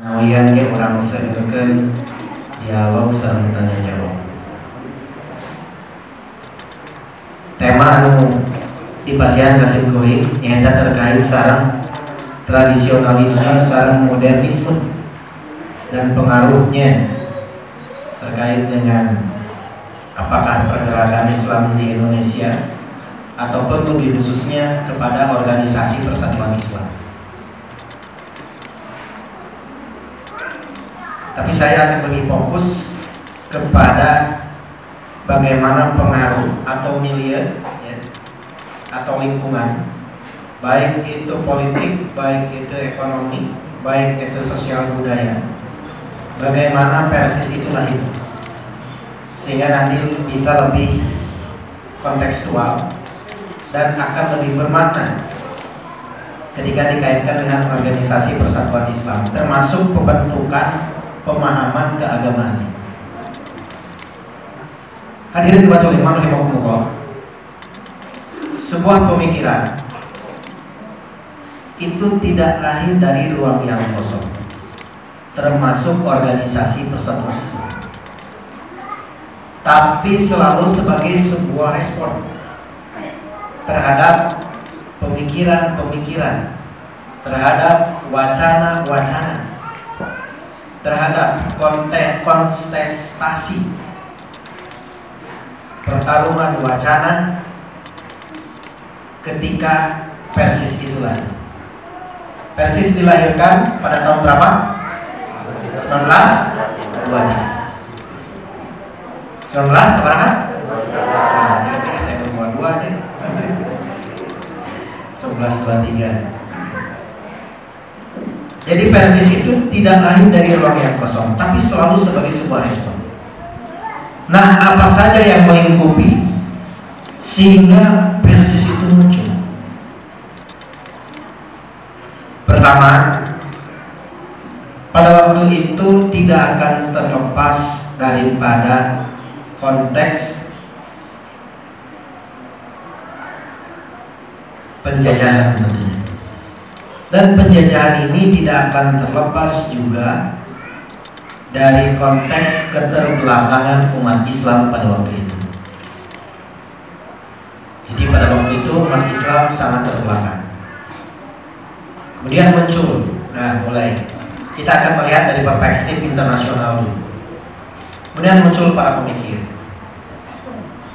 Nawian ge orang sedekeun dialog sareng tanya jawab. Tema anu dipasihan kasih kuring nyaeta terkait sarang tradisionalisme sarang modernisme dan pengaruhnya terkait dengan apakah pergerakan Islam di Indonesia ataupun lebih khususnya kepada organisasi persatuan Islam. Tapi saya akan lebih fokus kepada bagaimana pengaruh atau milieu ya, atau lingkungan baik itu politik, baik itu ekonomi, baik itu sosial budaya. Bagaimana persis itu lahir sehingga nanti bisa lebih kontekstual dan akan lebih bermakna ketika dikaitkan dengan organisasi persatuan Islam termasuk pembentukan pemahaman keagamaan. Hadirin dua imam rahimahumullah. Sebuah pemikiran itu tidak lahir dari ruang yang kosong, termasuk organisasi persatuan. Tapi selalu sebagai sebuah respon terhadap pemikiran-pemikiran, terhadap wacana-wacana terhadap konten kontestasi pertarungan wacana ketika Persis itu lahir. Persis dilahirkan pada tahun berapa? 1923. 19 berapa? Nah, saya berbuat dua aja. 1123. Jadi Persis itu tidak lahir dari ruang yang kosong, tapi selalu sebagai sebuah respon. Nah, apa saja yang melingkupi sehingga Persis itu muncul? Pertama, pada waktu itu tidak akan terlepas daripada konteks penjajahan tentunya. Dan penjajahan ini tidak akan terlepas juga dari konteks keterbelakangan umat Islam pada waktu itu. Jadi pada waktu itu umat Islam sangat terbelakang. Kemudian muncul, nah mulai kita akan melihat dari perspektif internasional dulu. Kemudian muncul para pemikir.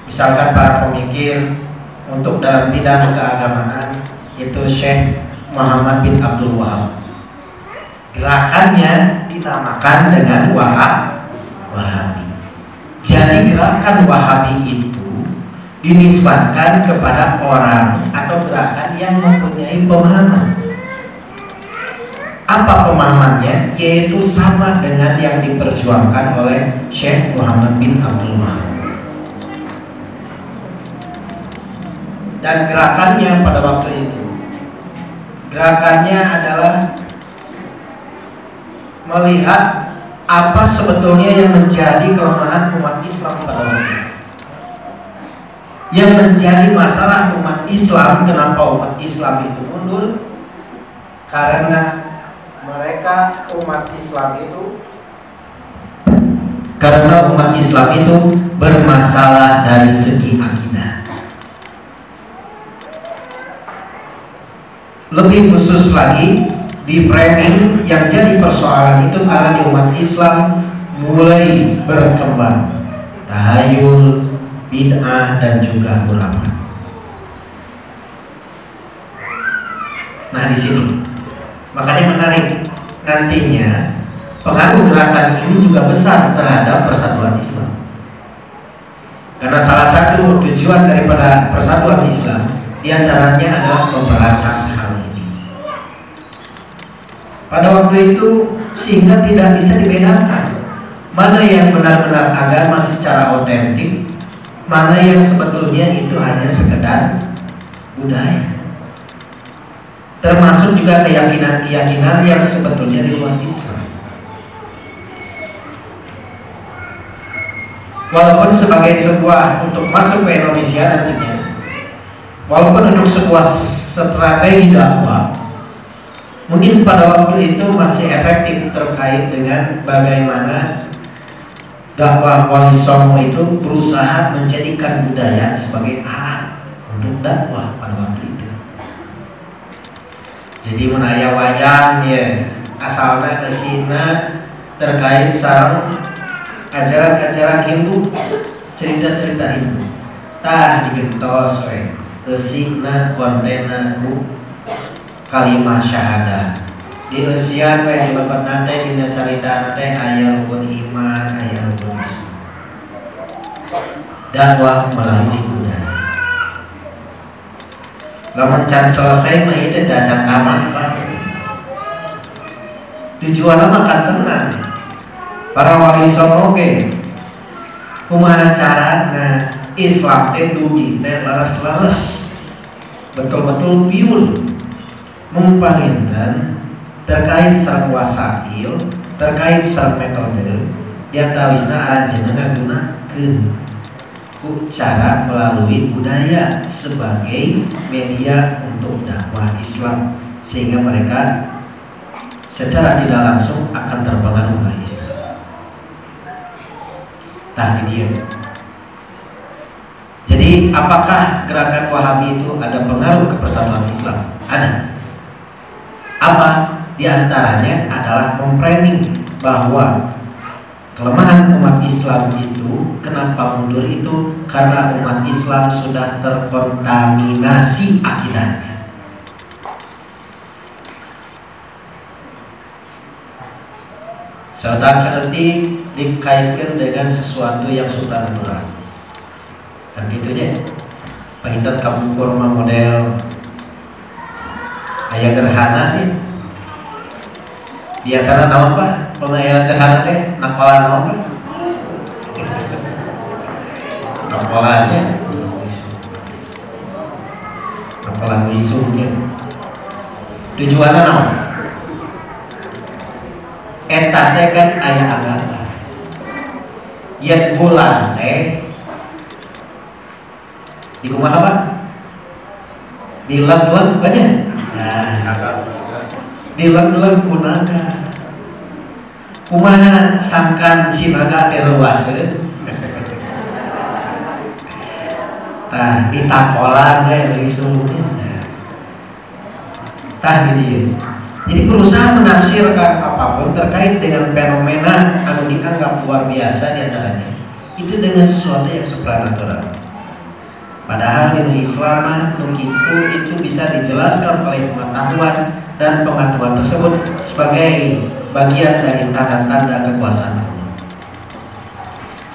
Misalkan para pemikir untuk dalam bidang keagamaan itu Syekh Muhammad bin Abdul Wahab. Gerakannya dinamakan dengan Wahab Wahabi. Jadi gerakan Wahabi itu dinisbatkan kepada orang atau gerakan yang mempunyai pemahaman. Apa pemahamannya? Yaitu sama dengan yang diperjuangkan oleh Syekh Muhammad bin Abdul Wahab. Dan gerakannya pada waktu itu Gerakannya adalah melihat apa sebetulnya yang menjadi kelemahan umat Islam pada waktu. Yang menjadi masalah umat Islam, kenapa umat Islam itu mundur? Karena mereka umat Islam itu karena umat Islam itu bermasalah dari segi akidah. Lebih khusus lagi di framing yang jadi persoalan itu karena umat Islam mulai berkembang tahayul, bid'ah dan juga ulama. Nah di sini makanya menarik nantinya pengaruh gerakan ini juga besar terhadap persatuan Islam. Karena salah satu tujuan daripada persatuan Islam di antaranya adalah ini. Pada waktu itu sehingga tidak bisa dibedakan mana yang benar-benar agama secara otentik, mana yang sebetulnya itu hanya sekedar budaya. Termasuk juga keyakinan-keyakinan yang sebetulnya di luar Islam. Walaupun sebagai sebuah untuk masuk ke Indonesia nantinya, walaupun untuk sebuah strategi dakwah, Mungkin pada waktu itu masih efektif terkait dengan bagaimana dakwah wali songo itu berusaha menjadikan budaya sebagai alat untuk dakwah pada waktu itu. Jadi menaya wayang ya asalnya kesina terkait sarang ajaran-ajaran Hindu, cerita-cerita Hindu. Tah digentos we, kesigna kontena ku kalimat syahadat di usia kayak di bapak nate di cerita nate ayah rukun iman ayah rukun Islam. Dakwah melalui budaya. Lamun can selesai mah itu dacan tamat pak. Tujuan makan tenang. Para wali songo ge kumaha carana Islam teh dugi teh laras-laras betul-betul piul mumpahinten terkait sarang wasail terkait sarang metode yang tawisna aranjeunna gunakeun ku cara melalui budaya sebagai media untuk dakwah Islam sehingga mereka secara tidak langsung akan terpengaruh oleh Islam. Nah ini dia. Jadi apakah gerakan Wahabi itu ada pengaruh ke persatuan Islam? Ada. Apa? Di antaranya adalah memframing bahwa kelemahan umat Islam itu kenapa mundur itu karena umat Islam sudah terkontaminasi akidahnya. Serta seperti dikaitkan dengan sesuatu yang supranatural. Dan gitu deh. Pahintan kamu kurma model ayah gerhana ya biasanya apa pengayaan gerhana teh nampalan apa nampalannya nampalan wisungnya tujuannya apa eta teh kan ayah agama. Yang bulan teh di rumah apa? Di labuan banyak Nah, dilang-lang kunaga. Kumaha sangkan si naga terwase. Tah ditakolan we risungnya. Tah dia. Jadi berusaha menafsirkan apa pun terkait dengan fenomena anu dianggap luar biasa di antaranya itu dengan sesuatu yang supranatural. Padahal ilmu Islam begitu itu bisa dijelaskan oleh pengetahuan dan pengetahuan tersebut sebagai bagian dari tanda-tanda kekuasaan. Allah.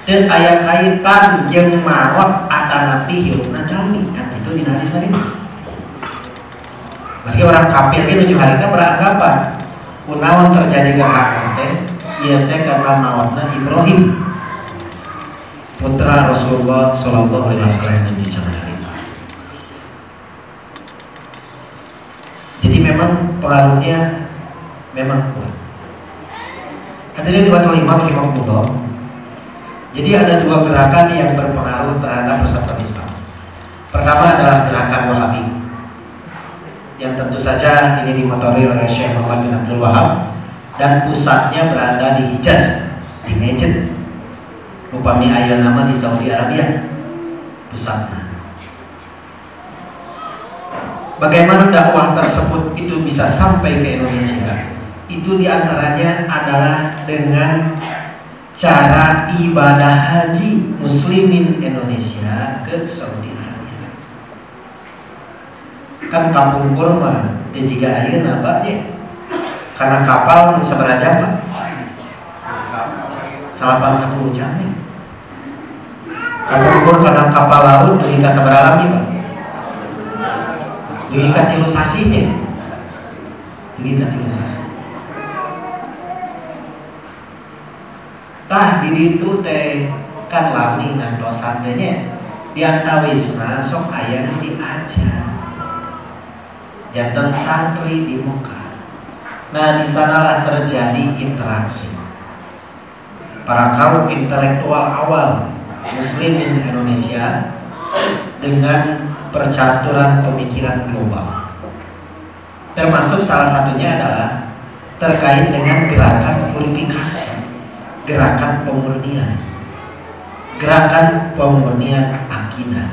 Dan ayat kaitan yang mawak akan nabi hirupna jami kan itu di hadis tadi. Bagi orang kafir itu tujuh hari beranggapan. Kunawan terjadi gerhakan teh? Ia teh karena mawakna Ibrahim putra Rasulullah Shallallahu Alaihi Wasallam zaman Jadi memang pengaruhnya memang kuat. Hadirin dua lima lima puluh. Jadi ada dua gerakan yang berpengaruh terhadap persatuan Islam. Pertama adalah gerakan Wahabi yang tentu saja ini dimotori oleh Syekh Muhammad bin Abdul Wahab dan pusatnya berada di Hijaz, di Najd upami ayah nama di Saudi Arabia. Pusatnya bagaimana dakwah tersebut itu bisa sampai ke Indonesia? Itu di antaranya adalah dengan cara ibadah haji muslimin Indonesia ke Saudi Arabia. Kan kampung kurma di jika air apa ya karena kapal bisa berajam pak. Salapan sepuluh jam ya ukur karena kapal laut sehingga seberapa lagi pak? Mengikat ilustrasinya. Mengikat ilustrasi. Tah diri itu teh kan lami dan dosanya diantawisna sok ayah diajar jantan santri di muka. Nah di sanalah terjadi interaksi. Para kaum intelektual awal muslimin Indonesia dengan percaturan pemikiran global. Termasuk salah satunya adalah terkait dengan gerakan purifikasi, gerakan pemurnian, gerakan pemurnian akidah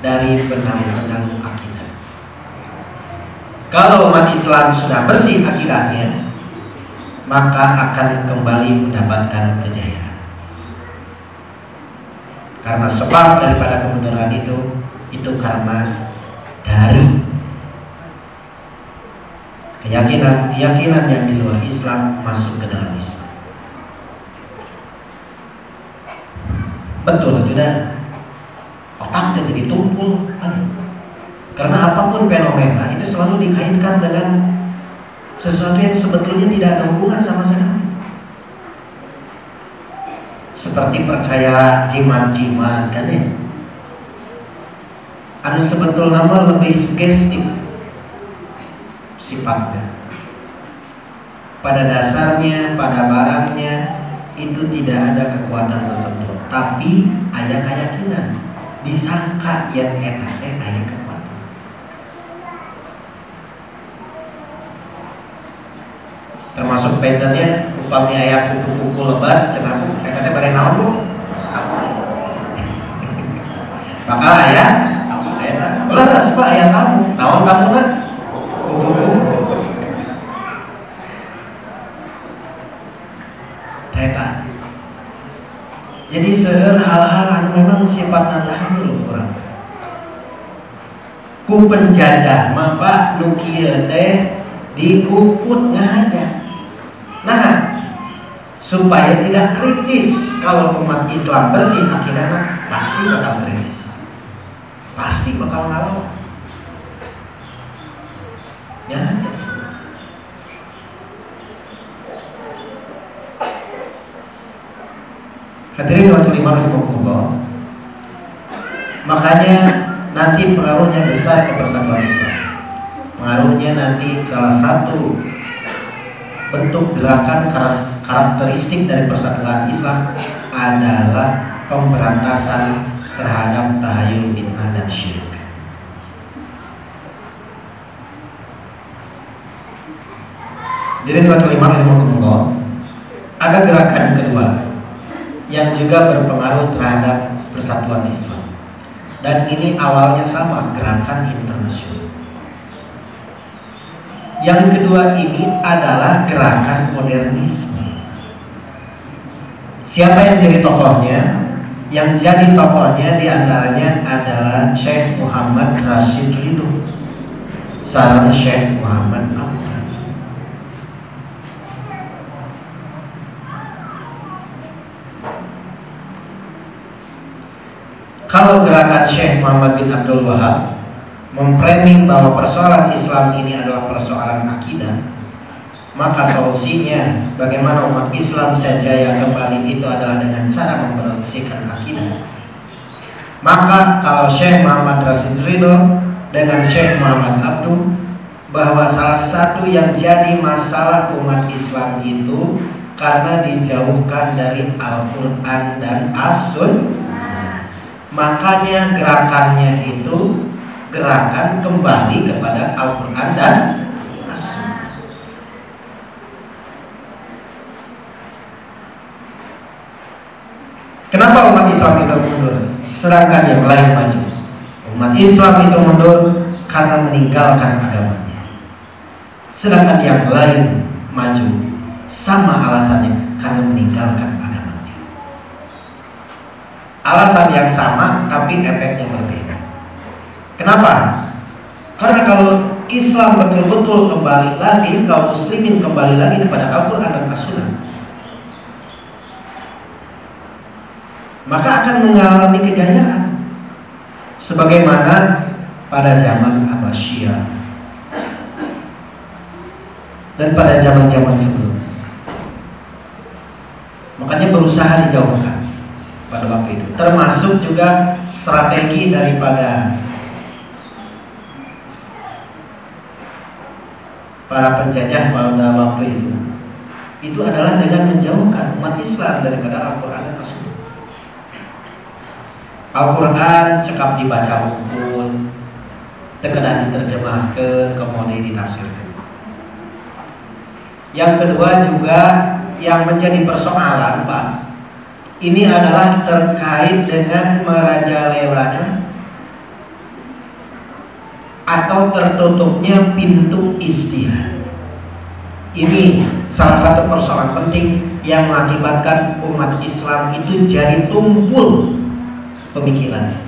dari benang-benang akidah. Kalau umat Islam sudah bersih akidahnya, maka akan kembali mendapatkan kejayaan. Karena sebab daripada kebenaran itu itu karena dari keyakinan keyakinan yang di luar Islam masuk ke dalam Islam. Betul tidak? Otaknya jadi tumpul. Karena apa pun fenomena itu selalu dikaitkan dengan sesuatu yang sebetulnya tidak ada hubungan sama sekali. Seperti percaya jimat-jimat kan ya. Ada sebetul nama lebih sugestif sifatnya. Pada dasarnya, pada barangnya itu tidak ada kekuatan tertentu, tapi ada keyakinan. Disangka yang enaknya ayat kekuatan. Termasuk pendennya upamnya ayat kuku-kuku lebat, cenah ayatnya bareng naon Maka ayat ayat ulah sebab ayat kamu, naon kamu kan? Hebat. Jadi seueur hal-hal anu memang sifat lahir orang. Ku penjajah maka nu teh dikukut ngajak. Nah, supaya tidak kritis kalau umat Islam bersih akhirnya pasti bakal kritis. Pasti bakal ngalau. Ya. Hadirin wa rahimakumullah. Makanya nanti pengaruhnya besar ke persatuan Islam. Pengaruhnya nanti salah satu bentuk gerakan karakteristik dari persatuan Islam adalah pemberantasan terhadap tahayul bid'ah dan syirik. Jadi dua kelima Allah ada gerakan kedua yang juga berpengaruh terhadap persatuan Islam dan ini awalnya sama gerakan internasional. Yang kedua ini adalah gerakan modernisme. Siapa yang jadi tokohnya? Yang jadi tokohnya di antaranya adalah Syekh Muhammad Rashid Ridho, salam Syekh Muhammad Abdul. Kalau gerakan Syekh Muhammad bin Abdul Wahab memframing bahwa persoalan Islam ini adalah persoalan akidah, maka solusinya bagaimana umat Islam saja kembali itu adalah dengan cara membersihkan akidah. Maka kalau Syekh Muhammad Rasid Ridho dengan Syekh Muhammad Abdul bahwa salah satu yang jadi masalah umat Islam itu karena dijauhkan dari Al-Quran dan As-Sunnah Makanya gerakannya itu gerakan kembali kepada Al-Quran dan Kenapa umat Islam itu mundur? Sedangkan yang lain maju. Umat Islam itu mundur karena meninggalkan agamanya. Sedangkan yang lain maju sama alasannya karena meninggalkan alasan yang sama tapi efeknya berbeda. Kenapa? Karena kalau Islam betul-betul kembali lagi, kaum muslimin kembali lagi kepada Al-Quran dan As-Sunnah, maka akan mengalami kejayaan. Sebagaimana pada zaman Abbasiyah dan pada zaman-zaman sebelumnya. Makanya berusaha dijauhkan pada waktu itu. Termasuk juga strategi daripada para penjajah pada waktu itu. Itu adalah dengan menjauhkan umat Islam daripada Al-Quran dan Rasul. Al-Quran cekap dibaca pun terkadang diterjemahkan kemudian ditafsirkan yang kedua juga yang menjadi persoalan Pak ini adalah terkait dengan merajalelanya atau tertutupnya pintu istihad. Ini salah satu persoalan penting yang mengakibatkan umat Islam itu jadi tumpul pemikirannya.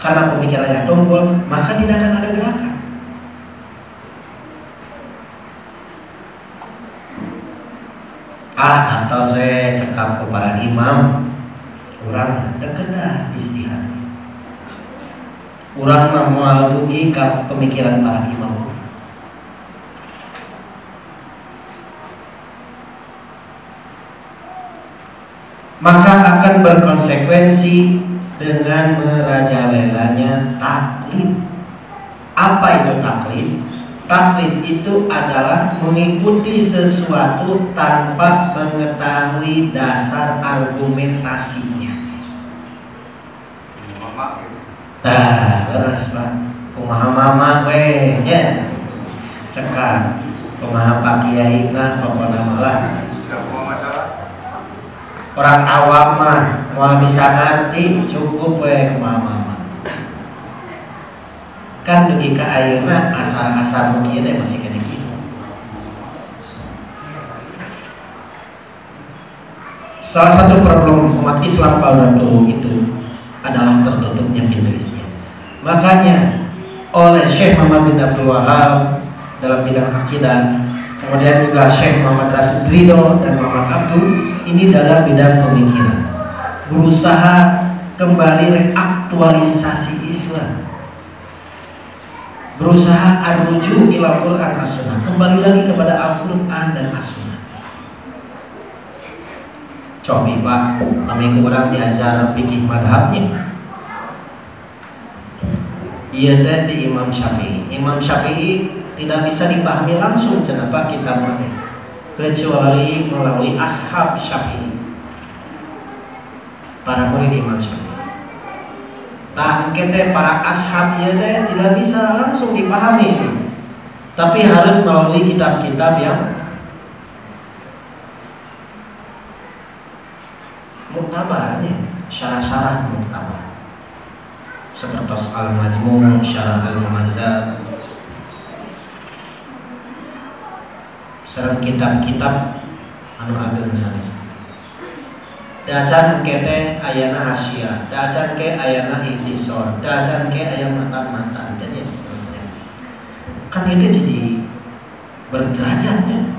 Karena pemikirannya tumpul, maka tidak akan ada gerakan. Ah, atau saya cekap kepada imam, kurang terkena istihad. Kurang melalui pemikiran para imam. Maka akan berkonsekuensi dengan merajalelanya taklid. Apa itu taklid? Taklid itu adalah mengikuti sesuatu tanpa mengetahui dasar argumentasinya. Nah, terus pak, kumaha mama we, ya, cekak, kumaha pak kiai nah, pokoknya malah. Orang awam mah, mau bisa nanti cukup we kumaha mama kan dugi ke ayeuna asal-asal mungkin masih kena gitu. Salah satu problem umat Islam pada dulu itu adalah tertutupnya pintu Islam. Makanya oleh Syekh Muhammad bin Abdul Wahab dalam bidang akidah, kemudian juga Syekh Muhammad Rasid Ridho dan Muhammad Abdul ini dalam bidang pemikiran. Berusaha kembali reaktualisasi Islam. Berusaha arruju ila Quran as kembali lagi kepada Al-Quran dan As-Sunnah. Cobi pak. Kami kurang diajar pikir madhabnya iya tadi Imam Syafi'i Imam Syafi'i tidak bisa dipahami langsung kenapa kita mereka kecuali melalui ashab Syafi'i para murid Imam Syafi'i Nah, kita para ashab ya deh tidak bisa langsung dipahami. Tapi harus melalui kitab-kitab yang muktabar ya, syarah-syarah muktabar. Seperti Al-Majmu', Syarah Al-Muhazzab. Serang kitab-kitab anu ageng sanes dacan kete ayana hasya dacan ke ayana ihtisor dacan ke ayana mata mata dan ya selesai. Kan itu jadi berderajatnya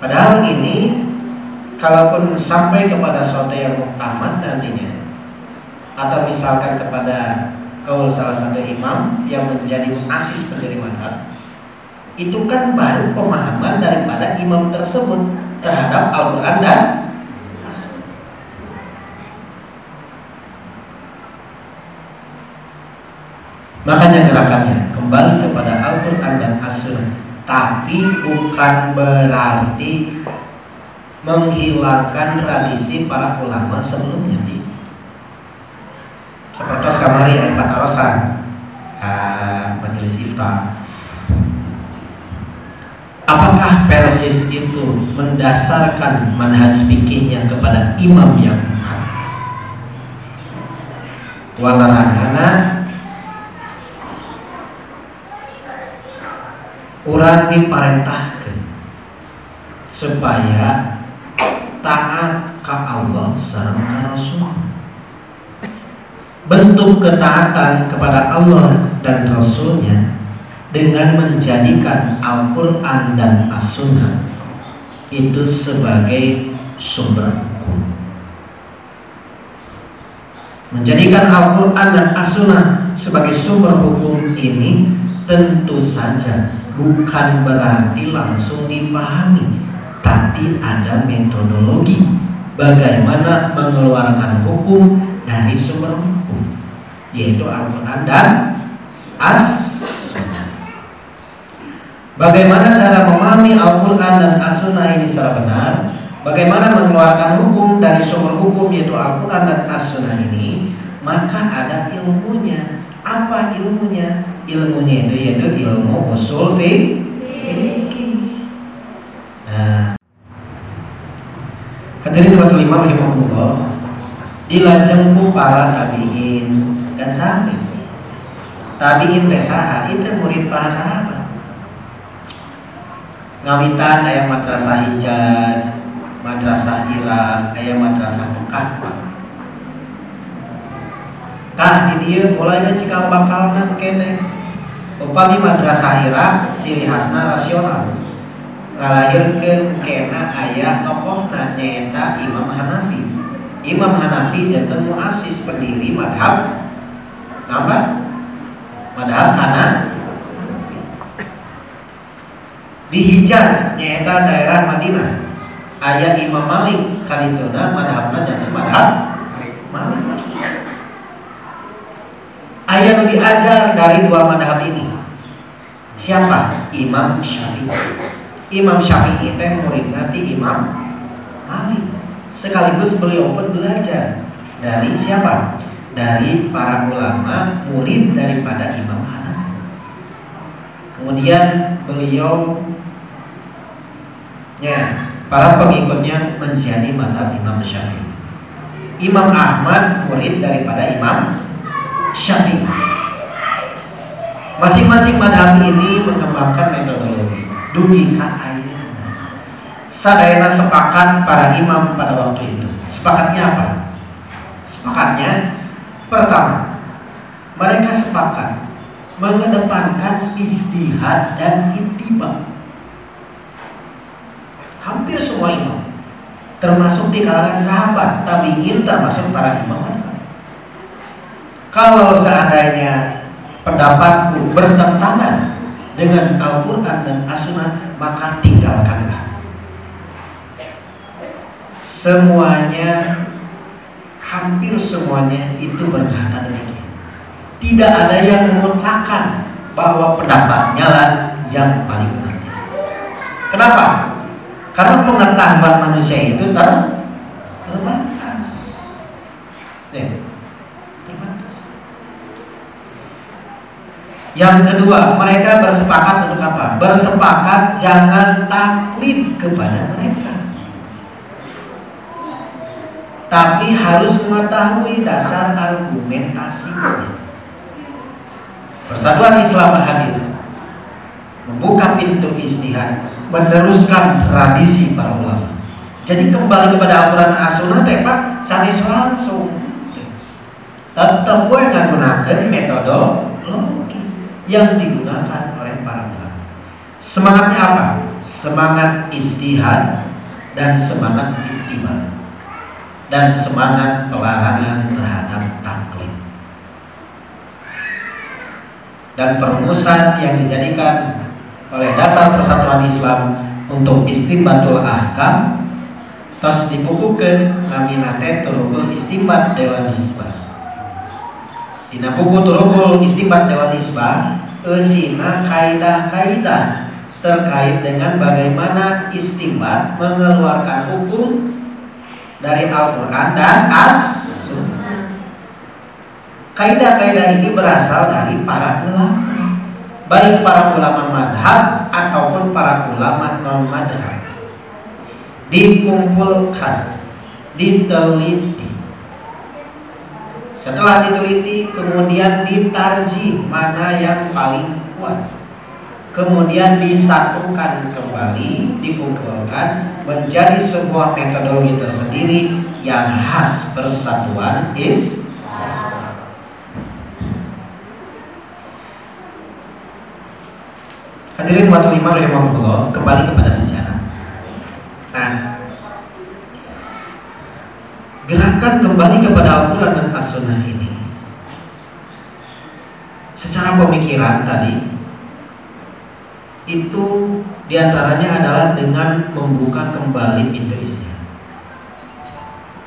padahal ini kalaupun sampai kepada suatu yang muktamad nantinya atau misalkan kepada kaul salah satu imam yang menjadi asis menjadi madhab itu kan baru pemahaman daripada imam tersebut terhadap Al-Quran dan Makanya gerakannya kembali kepada Al-Quran dan As-Sunnah. Tapi bukan berarti menghilangkan tradisi para ulama sebelumnya Seperti kamari ayat Arosan uh, Majelis Iftar Apakah persis itu mendasarkan manhaj fikihnya kepada imam yang benar? Walarana orang diperintahkan supaya taat ke Allah serta Rasul. Bentuk ketaatan kepada Allah dan Rasulnya dengan menjadikan Al-Quran dan As-Sunnah itu sebagai sumber hukum. Menjadikan Al-Quran dan As-Sunnah sebagai sumber hukum ini tentu saja bukan berarti langsung dipahami, tapi ada metodologi bagaimana mengeluarkan hukum dari sumber hukum, yaitu Al-Quran dan As-Sunnah. Bagaimana cara memahami Al-Quran dan As-Sunnah ini secara benar Bagaimana mengeluarkan hukum dari sumber hukum yaitu Al-Quran dan As-Sunnah ini Maka ada ilmunya Apa ilmunya? Ilmunya itu yaitu ilmu usul fikih. Nah, hadirin rahimahullah dilajengku para tabiin dan sahabat. Tabiin teh itu murid para sahabat. Ngawitan ayam madrasah Hijaz, madrasah Irak, ayam madrasah Mekah. Nah, di dia mulai jika bakal kene. Upami madrasah Irak ciri khasna rasional. Ngalahirkeun kena ayah tokoh nyaeta Imam Hanafi. Imam Hanafi jantan muasis pendiri madhab nambah madhab Hanafi di Hijaz nyaeta daerah Madinah. Ayat Imam Malik kalituna madhabna jantan madhab Malik. Ayat diajar dari dua madhab ini. Siapa? Imam Syafi'i. Imam Syafi'i itu murid nanti Imam Malik. Sekaligus beliau pun belajar. Dari siapa? Dari para ulama murid daripada Imam Hanafi. Kemudian beliau ya para pengikutnya menjadi madhab Imam Syafi'i. Imam Ahmad murid daripada Imam Syafi'i. Masing-masing madhab ini mengembangkan metodologi dugi ka Sadayana sepakat para imam pada waktu itu. Sepakatnya apa? Sepakatnya pertama, mereka sepakat mengedepankan istihad dan ittiba. Hampir semua imam, termasuk di kalangan sahabat, tapi ingin termasuk para imam. Kalau seandainya pendapatku bertentangan dengan Al-Quran dan As-Sunnah maka tinggalkanlah semuanya hampir semuanya itu berkata demikian tidak ada yang memutlakan bahwa pendapatnya lah yang paling penting kenapa? karena pengetahuan manusia itu ter terbatas ya. Yang kedua, mereka bersepakat untuk apa? Bersepakat jangan taklid kepada mereka. Tapi harus mengetahui dasar argumentasi. Persatuan Islam hadir membuka pintu istihad, meneruskan tradisi para ulama. Jadi kembali kepada aturan asunah teh Pak, sanis langsung. Tetap gue menggunakan metode yang digunakan oleh para ulama. Semangatnya apa? Semangat istihad dan semangat ittiba dan semangat pelarangan terhadap taklid. Dan perumusan yang dijadikan oleh dasar persatuan Islam untuk istimbatul ahkam tos dipukukeun ngaminate turukul istimbat dewan hisbah Dina buku turukul istibat Dewan Isbah Esina kaidah-kaidah terkait dengan bagaimana istimbat mengeluarkan hukum dari Al-Quran dan As Kaidah-kaidah ini berasal dari para ulama. Baik para ulama madhab ataupun para ulama non madhab Dikumpulkan Diteliti. Setelah diteliti, kemudian ditarji mana yang paling kuat. Kemudian disatukan kembali, dikumpulkan menjadi sebuah metodologi tersendiri yang khas persatuan is Hadirin waktu lima rahimahullah kembali kepada sejarah. Nah, gerakan kembali kepada Al-Quran dan As-Sunnah ini secara pemikiran tadi itu di antaranya adalah dengan membuka kembali pintu istihad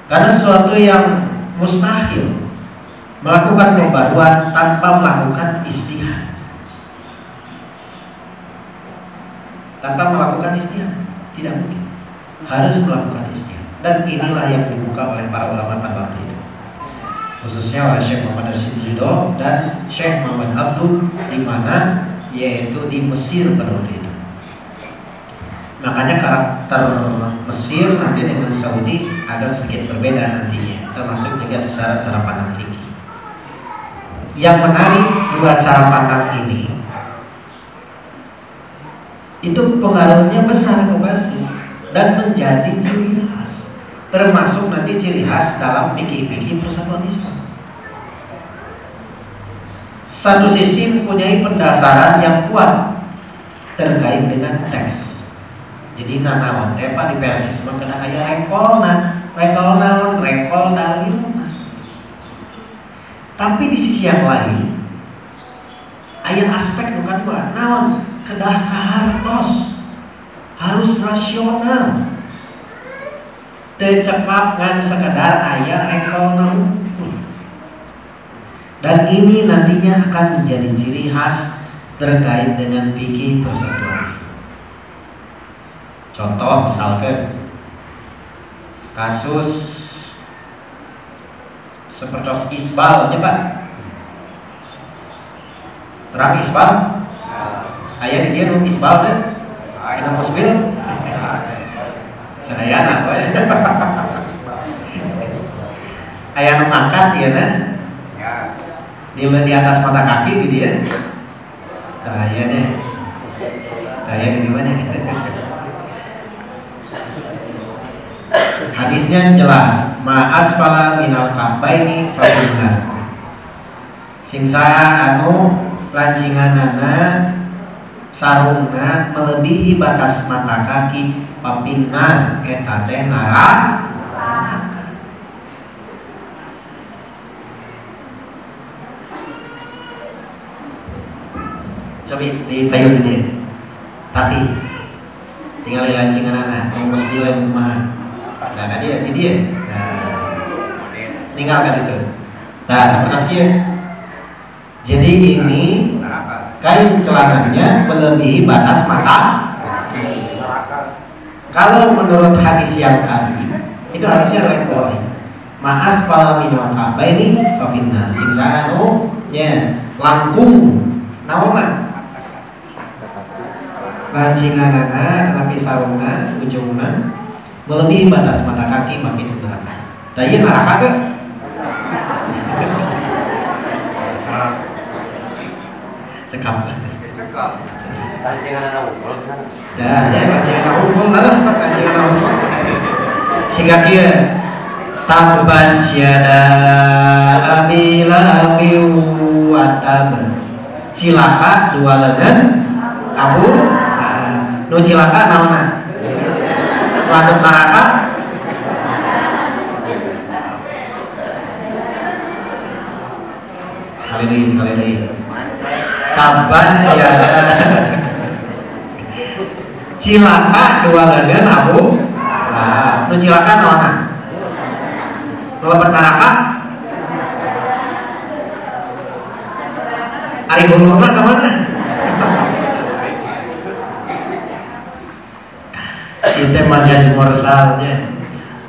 karena sesuatu yang mustahil melakukan pembaruan tanpa melakukan istihad. Tanpa melakukan istihad tidak mungkin. Harus melakukan istihad. Dan inilah yang dibuka oleh para ulama pada waktu itu. khususnya oleh Syekh Muhammad Rashid Ridho dan Syekh Muhammad Abdul di mana yaitu di Mesir periode itu. Makanya karakter Mesir nanti dengan Saudi agak sedikit berbeda nantinya, termasuk juga secara cara pandang fikih. Yang menarik dua cara pandang ini itu pengaruhnya besar ke dan menjadi ciri khas, termasuk nanti ciri khas dalam fikih-fikih persatuan Islam. Satu sisi mempunyai pendasaran yang kuat terkait dengan teks. Jadi nanawan teh pak di persisme kena ayah rekol nah rekol naon rekol dari Tapi di sisi yang lain ayah aspek bukan dua. Naon kedah kahartos harus rasional. Tercekap ngan sekedar ayah rekol naon dan ini nantinya akan menjadi ciri khas terkait dengan fikih persatuan Contoh misalkan kasus seperti isbal ya Pak. Terang isbal? Ayah di dia isbal kan? Ayah musbil? Sadayana apa ya? Ayah angkat ya kan? Di, di atas mata kaki gitu ya kayaknya kayak gimana hadisnya jelas. Ma'as pala minal kabaini fa'inna. Sing anu lancinganana sarungna melebihi batas mata kaki papinna eta teh coba di payung ini tati tinggal di lancingan anak mau mesti rumah. Nah kan dia ini dia. Nah, tinggalkan itu. Nah seperti ya. Jadi ini kain celananya melebihi batas mata. Kalau menurut hadis yang tadi itu hadisnya rekor Maas pala minal ini kafinna sing anu ya langkung. Naon pancinganana tapi sarungan ujungna melebihi batas mata kaki makin ke neraka. Tadi neraka ke? Cekap. Cekap. Unggul kan? Ya, ya pancinganana unggul harus pancinganana unggul. Sehingga dia Taban syada abila wa Cilaka dua lengan Abu nu cilaka naona masuk neraka? Sekali lagi sekali lagi. Taban ya cilaka dua gagal abu nah, nu cilaka naona melepas neraka? Ari gubernur ke mana? Itu majaz mursalnya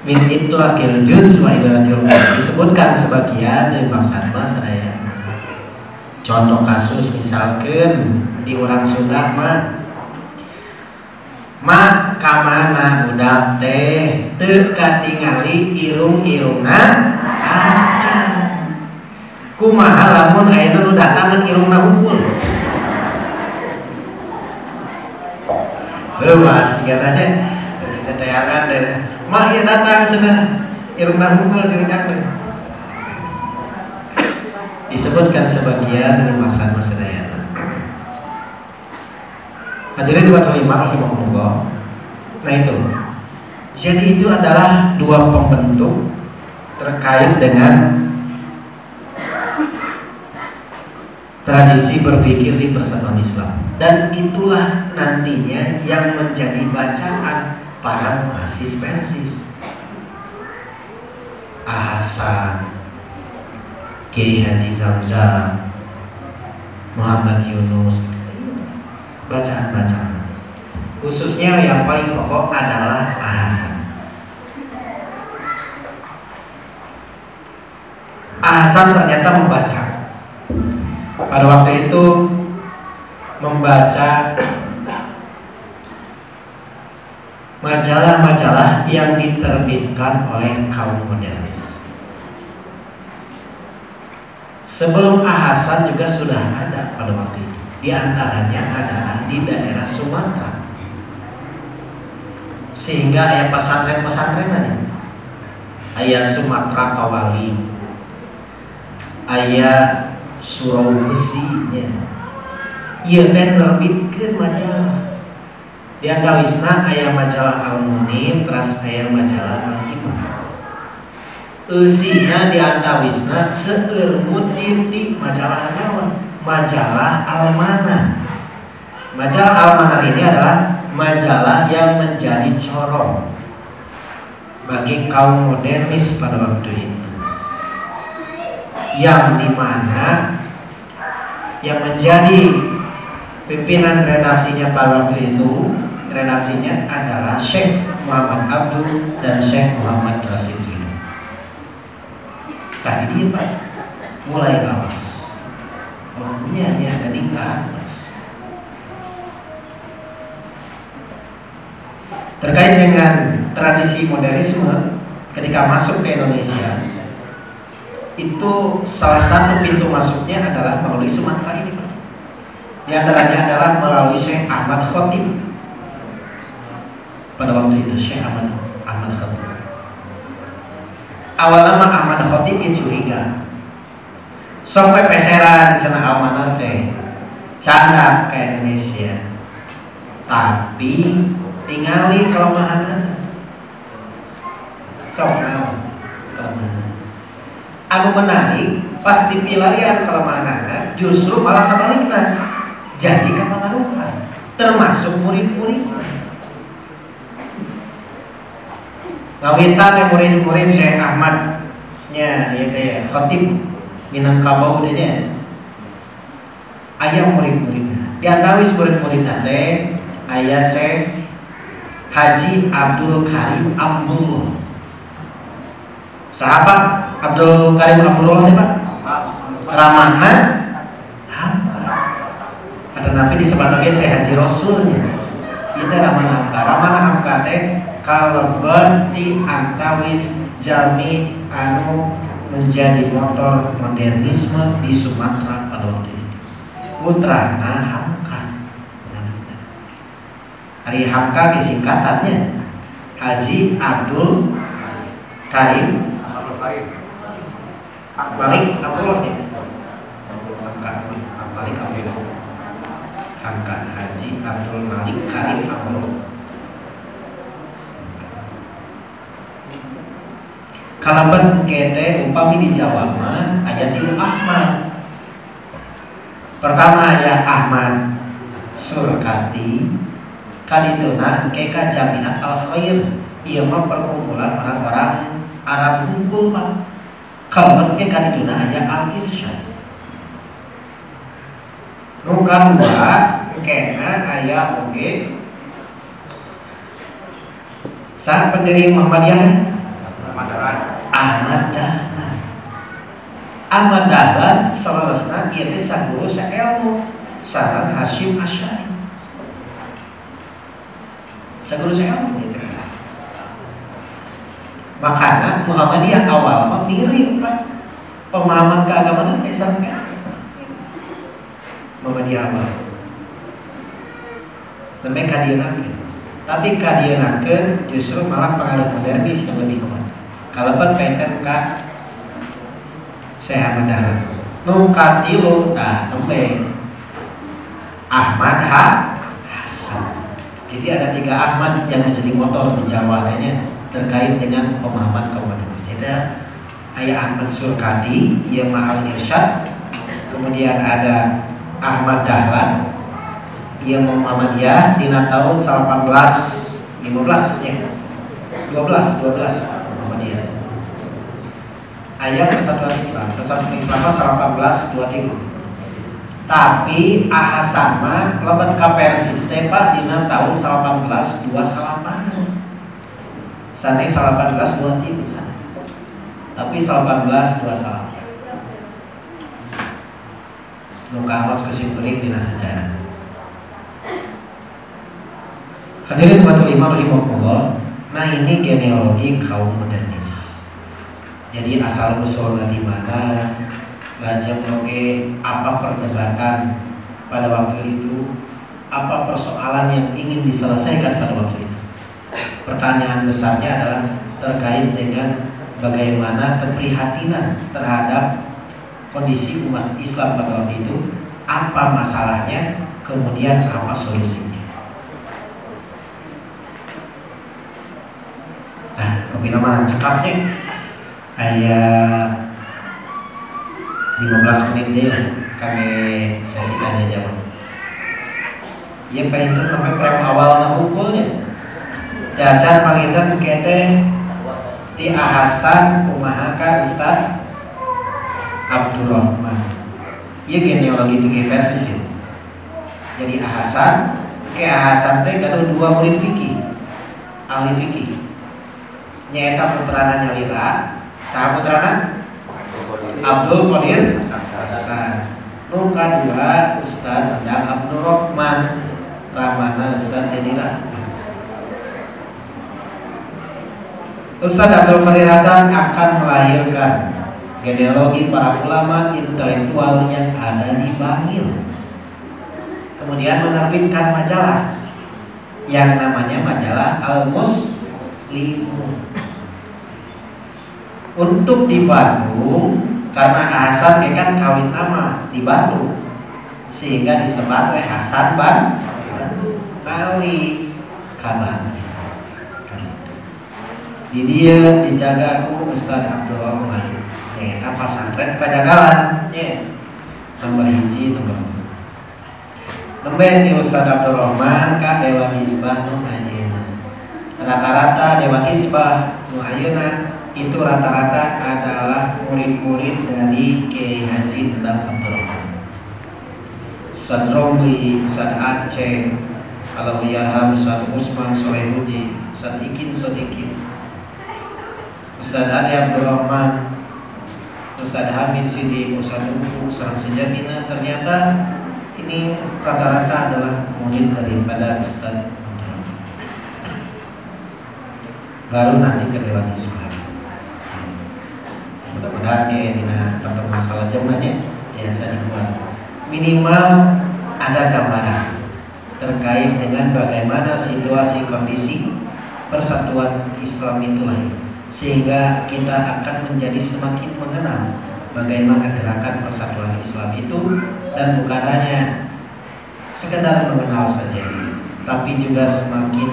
min itu akil juz wa disebutkan sebagian dari bangsa saya contoh kasus misalkan di orang Sunda mah mak kamana udah teh? Teka tingali irung-irungna acan kumaha lamun ayeuna udah kangen irungna unggul Lepas, katanya teteangan dan mak ya datang cina irma mukul sing disebutkan sebagian dari maksud masadaya hadirin dua lima rahimahullah nah itu. Jadi itu adalah dua pembentuk terkait dengan tradisi berpikir di persatuan Islam. Dan itulah nantinya yang menjadi bacaan para persis Ahasan Kiai Haji Zamzam Muhammad Yunus. Bacaan-bacaan. Khususnya yang paling pokok adalah Ahasan Hasan ternyata membaca. Pada waktu itu membaca majalah-majalah yang diterbitkan oleh kaum modernis. Sebelum Ahasan juga sudah ada pada waktu itu. Di antaranya adalah di daerah Sumatera. Sehingga ayat pesantren-pesantren tadi. Ayat Sumatera Kawali. Ayat Surau Besi. Ya. Lebih ke majalah di antawisna ayah majalah Al-Munim terus ayah majalah Al-Imam Eusina di antawisna seelmut di majalah naon majalah Al-Mana majalah Al-Mana ini adalah majalah yang menjadi corong bagi kaum modernis pada waktu itu. Yang di mana yang menjadi pimpinan redaksinya waktu itu redaksinya adalah Syekh Muhammad Abdul dan Syekh Muhammad Rasidin. Tadi dia Pak mulai awas. Waktunya dia ada atas. Terkait dengan tradisi modernisme ketika masuk ke Indonesia itu salah satu pintu masuknya adalah melalui Sumatera ini. Di antaranya adalah melalui Syekh Ahmad Khotib pada waktu itu Syekh Ahmad Ahmad Khatib. Awalnya Ahmad Khatib ya curiga. Sampai peseran sana amanah teh. Canda ke Indonesia. Tapi tinggali kelemahan sok kelemahan anu menarik pas dipilarian kelemahan justru malah sebaliknya jadi kepengaruhan termasuk murid-muridnya. Ngawintan yang murid-murid Syekh Ahmad nya ya kayak khotib Minangkabau dia ayah murid-muridnya. Di antawis murid-muridnya teh ayah Syekh Haji Abdul Karim Abdul sahabat Abdul Karim Abdul ya Pak? Ramana ada nabi Syekh Haji Rasulnya. Itu Ramana Hamka Ramana Hamka teh kalebet di antawis jami anu menjadi motor modernisme di Sumatera pada waktu itu. Putra Hamka. Hari Hamka disingkatannya Haji Abdul Karim. Balik Abdullah ya. Hamka Balik Abdullah. Hamka Haji Abdul Malik Karim Abdullah. kalaban kete upami di Jawa mah ayat di Ahmad. Pertama ayat Ahmad surkati. Kadituna keka jamiat al khair ia mah perkumpulan orang-orang Arab kumpul pak kalaban ke kadituna al irsyad nu dua kena ayat oke. Saat pendiri Muhammadiyah Ahmad Dahlan Ahmad Dahlan selarasna ieu teh saguru sailmu saran Hasyim Asy'ari saguru sailmu gitu makanya Muhammadiyah awal Pak pemahaman keagamaan teh sampai Muhammadiyah awal Memang kadieunakeun tapi kadieunakeun justru malah pengaruh modernis yang lebih kuat kalaban kaitan ka sehat mendarat nu katilu nah nembe Ahmad ha Hasan. Jadi ada tiga Ahmad yang menjadi motor di Jawa lainnya terkait dengan pemahaman kaum manusia ada ayah Ahmad Surkadi yang mahal irsyad. Kemudian ada Ahmad Dahlan. Dia mau Muhammadiyah di tahun 18 15 ya. 12 12 Muhammadiyah ayat persatuan Islam persatuan Islam 18 23 tapi ahasama lebat ka Persis di tahun 18 28 sana 18 23 tapi 18 28 mukawat kesimpulan dina sejarah. Hadirin buat lima rahimahullah Nah ini genealogi kaum modernis. Jadi asal usulnya di mana Lajeng oke apa perdebatan pada waktu itu Apa persoalan yang ingin diselesaikan pada waktu itu? Pertanyaan besarnya adalah terkait dengan bagaimana keprihatinan terhadap kondisi umat Islam pada waktu itu Apa masalahnya Kemudian apa solusinya Nah, kopi nama cekapnya ayah 15 menit deh kami sesi tanya jawab. Iya pengen tuh sampai prem awal na hukulnya. Jajan pangitan kete di ahasan kumahaka Ustaz Abdurrahman. Iya genealogi di versi sih. Jadi ahasan ke ahasan teh kada dua murid fikih ahli fikih nyata putrana nyalira saha putrana? Abdul Qadir Hasan. Nu kadua Ustaz Endang Abdul Rahman Rahmana Ustaz Edira Ustaz Abdul Qadir Hasan akan melahirkan genealogi para ulama intelektual yang ada di Bangil. Kemudian menerbitkan majalah yang namanya majalah Al-Muslimun. Untuk di Bandung karena Hasan kan kawin nama di Bandung sehingga disebut oleh Hasan Ban kali kanan di dia dijaga ku Ustaz Abdul Rahman ya apa santren pajagalan ya nomor hiji nomor nomor di Ustaz Abdul Rahman ka Dewan Hisbah nu rata-rata Dewan Hisbah nu itu rata-rata adalah murid-murid dari Kiai Haji Endang Abdurrahman. Ustaz Romli, Ustaz Aceh, Alawiyaham, Ustaz Usman Solehudi, Ustaz Ikin Sodikin, Ustaz Ali Abdurrahman, Ustaz Hamid Sidi, Uku, Ustaz Sejatina ternyata ini rata-rata adalah murid daripada Ustaz Baru nanti ke Dewan Islam. Mudah-mudahan ya dina tentang masalah zamannya biasa dibuat. Minimal ada gambaran terkait dengan bagaimana situasi kondisi persatuan Islam itu lain sehingga kita akan menjadi semakin mengenal bagaimana gerakan persatuan Islam itu dan bukan hanya sekedar mengenal saja tapi juga semakin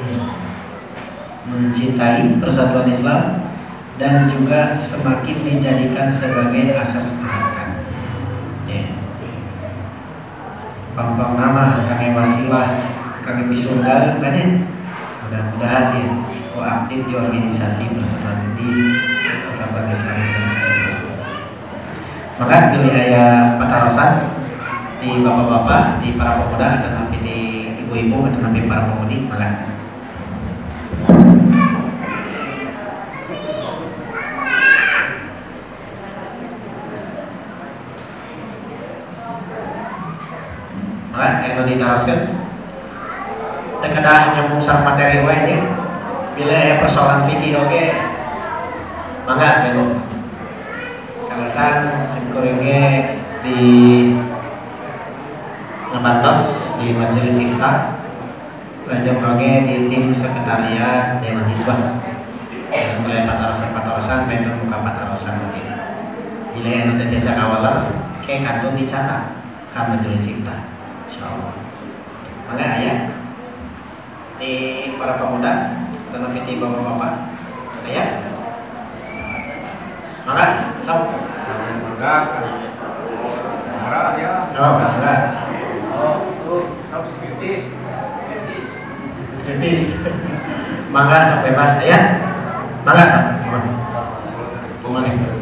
mencintai persatuan Islam dan juga semakin dijadikan sebagai asas gerakan. Ya. Pampang nama kami wasilah kami bisurga kan. Mudah-mudahan ya kau aktif di organisasi bersama di bersama Maka pilih ayah patarosan di bapak-bapak, di para pemuda, dan nanti di ibu-ibu, atau nanti para pemudi, maka Nah, yang diteruskan Tekedah nyambung sang materi wae ya. Bila ya persoalan fikih oke. Okay. Mangga beno. Kalasan singkuringnya di Ngebantos di Majelis Sifta Lajeng roge di tim sekretariat Dewan Hizbah Dan mulai patarosan-patarosan Pengen buka patarosan mungkin Bila yang udah jasa kawalan Kayak kantung dicatat. Ke Majelis Sifta Maka ayah di para pemuda dan di bapak-bapak ayah maka sab maka maka ya. Oh oh sab kritis kritis sampai maka sampai mana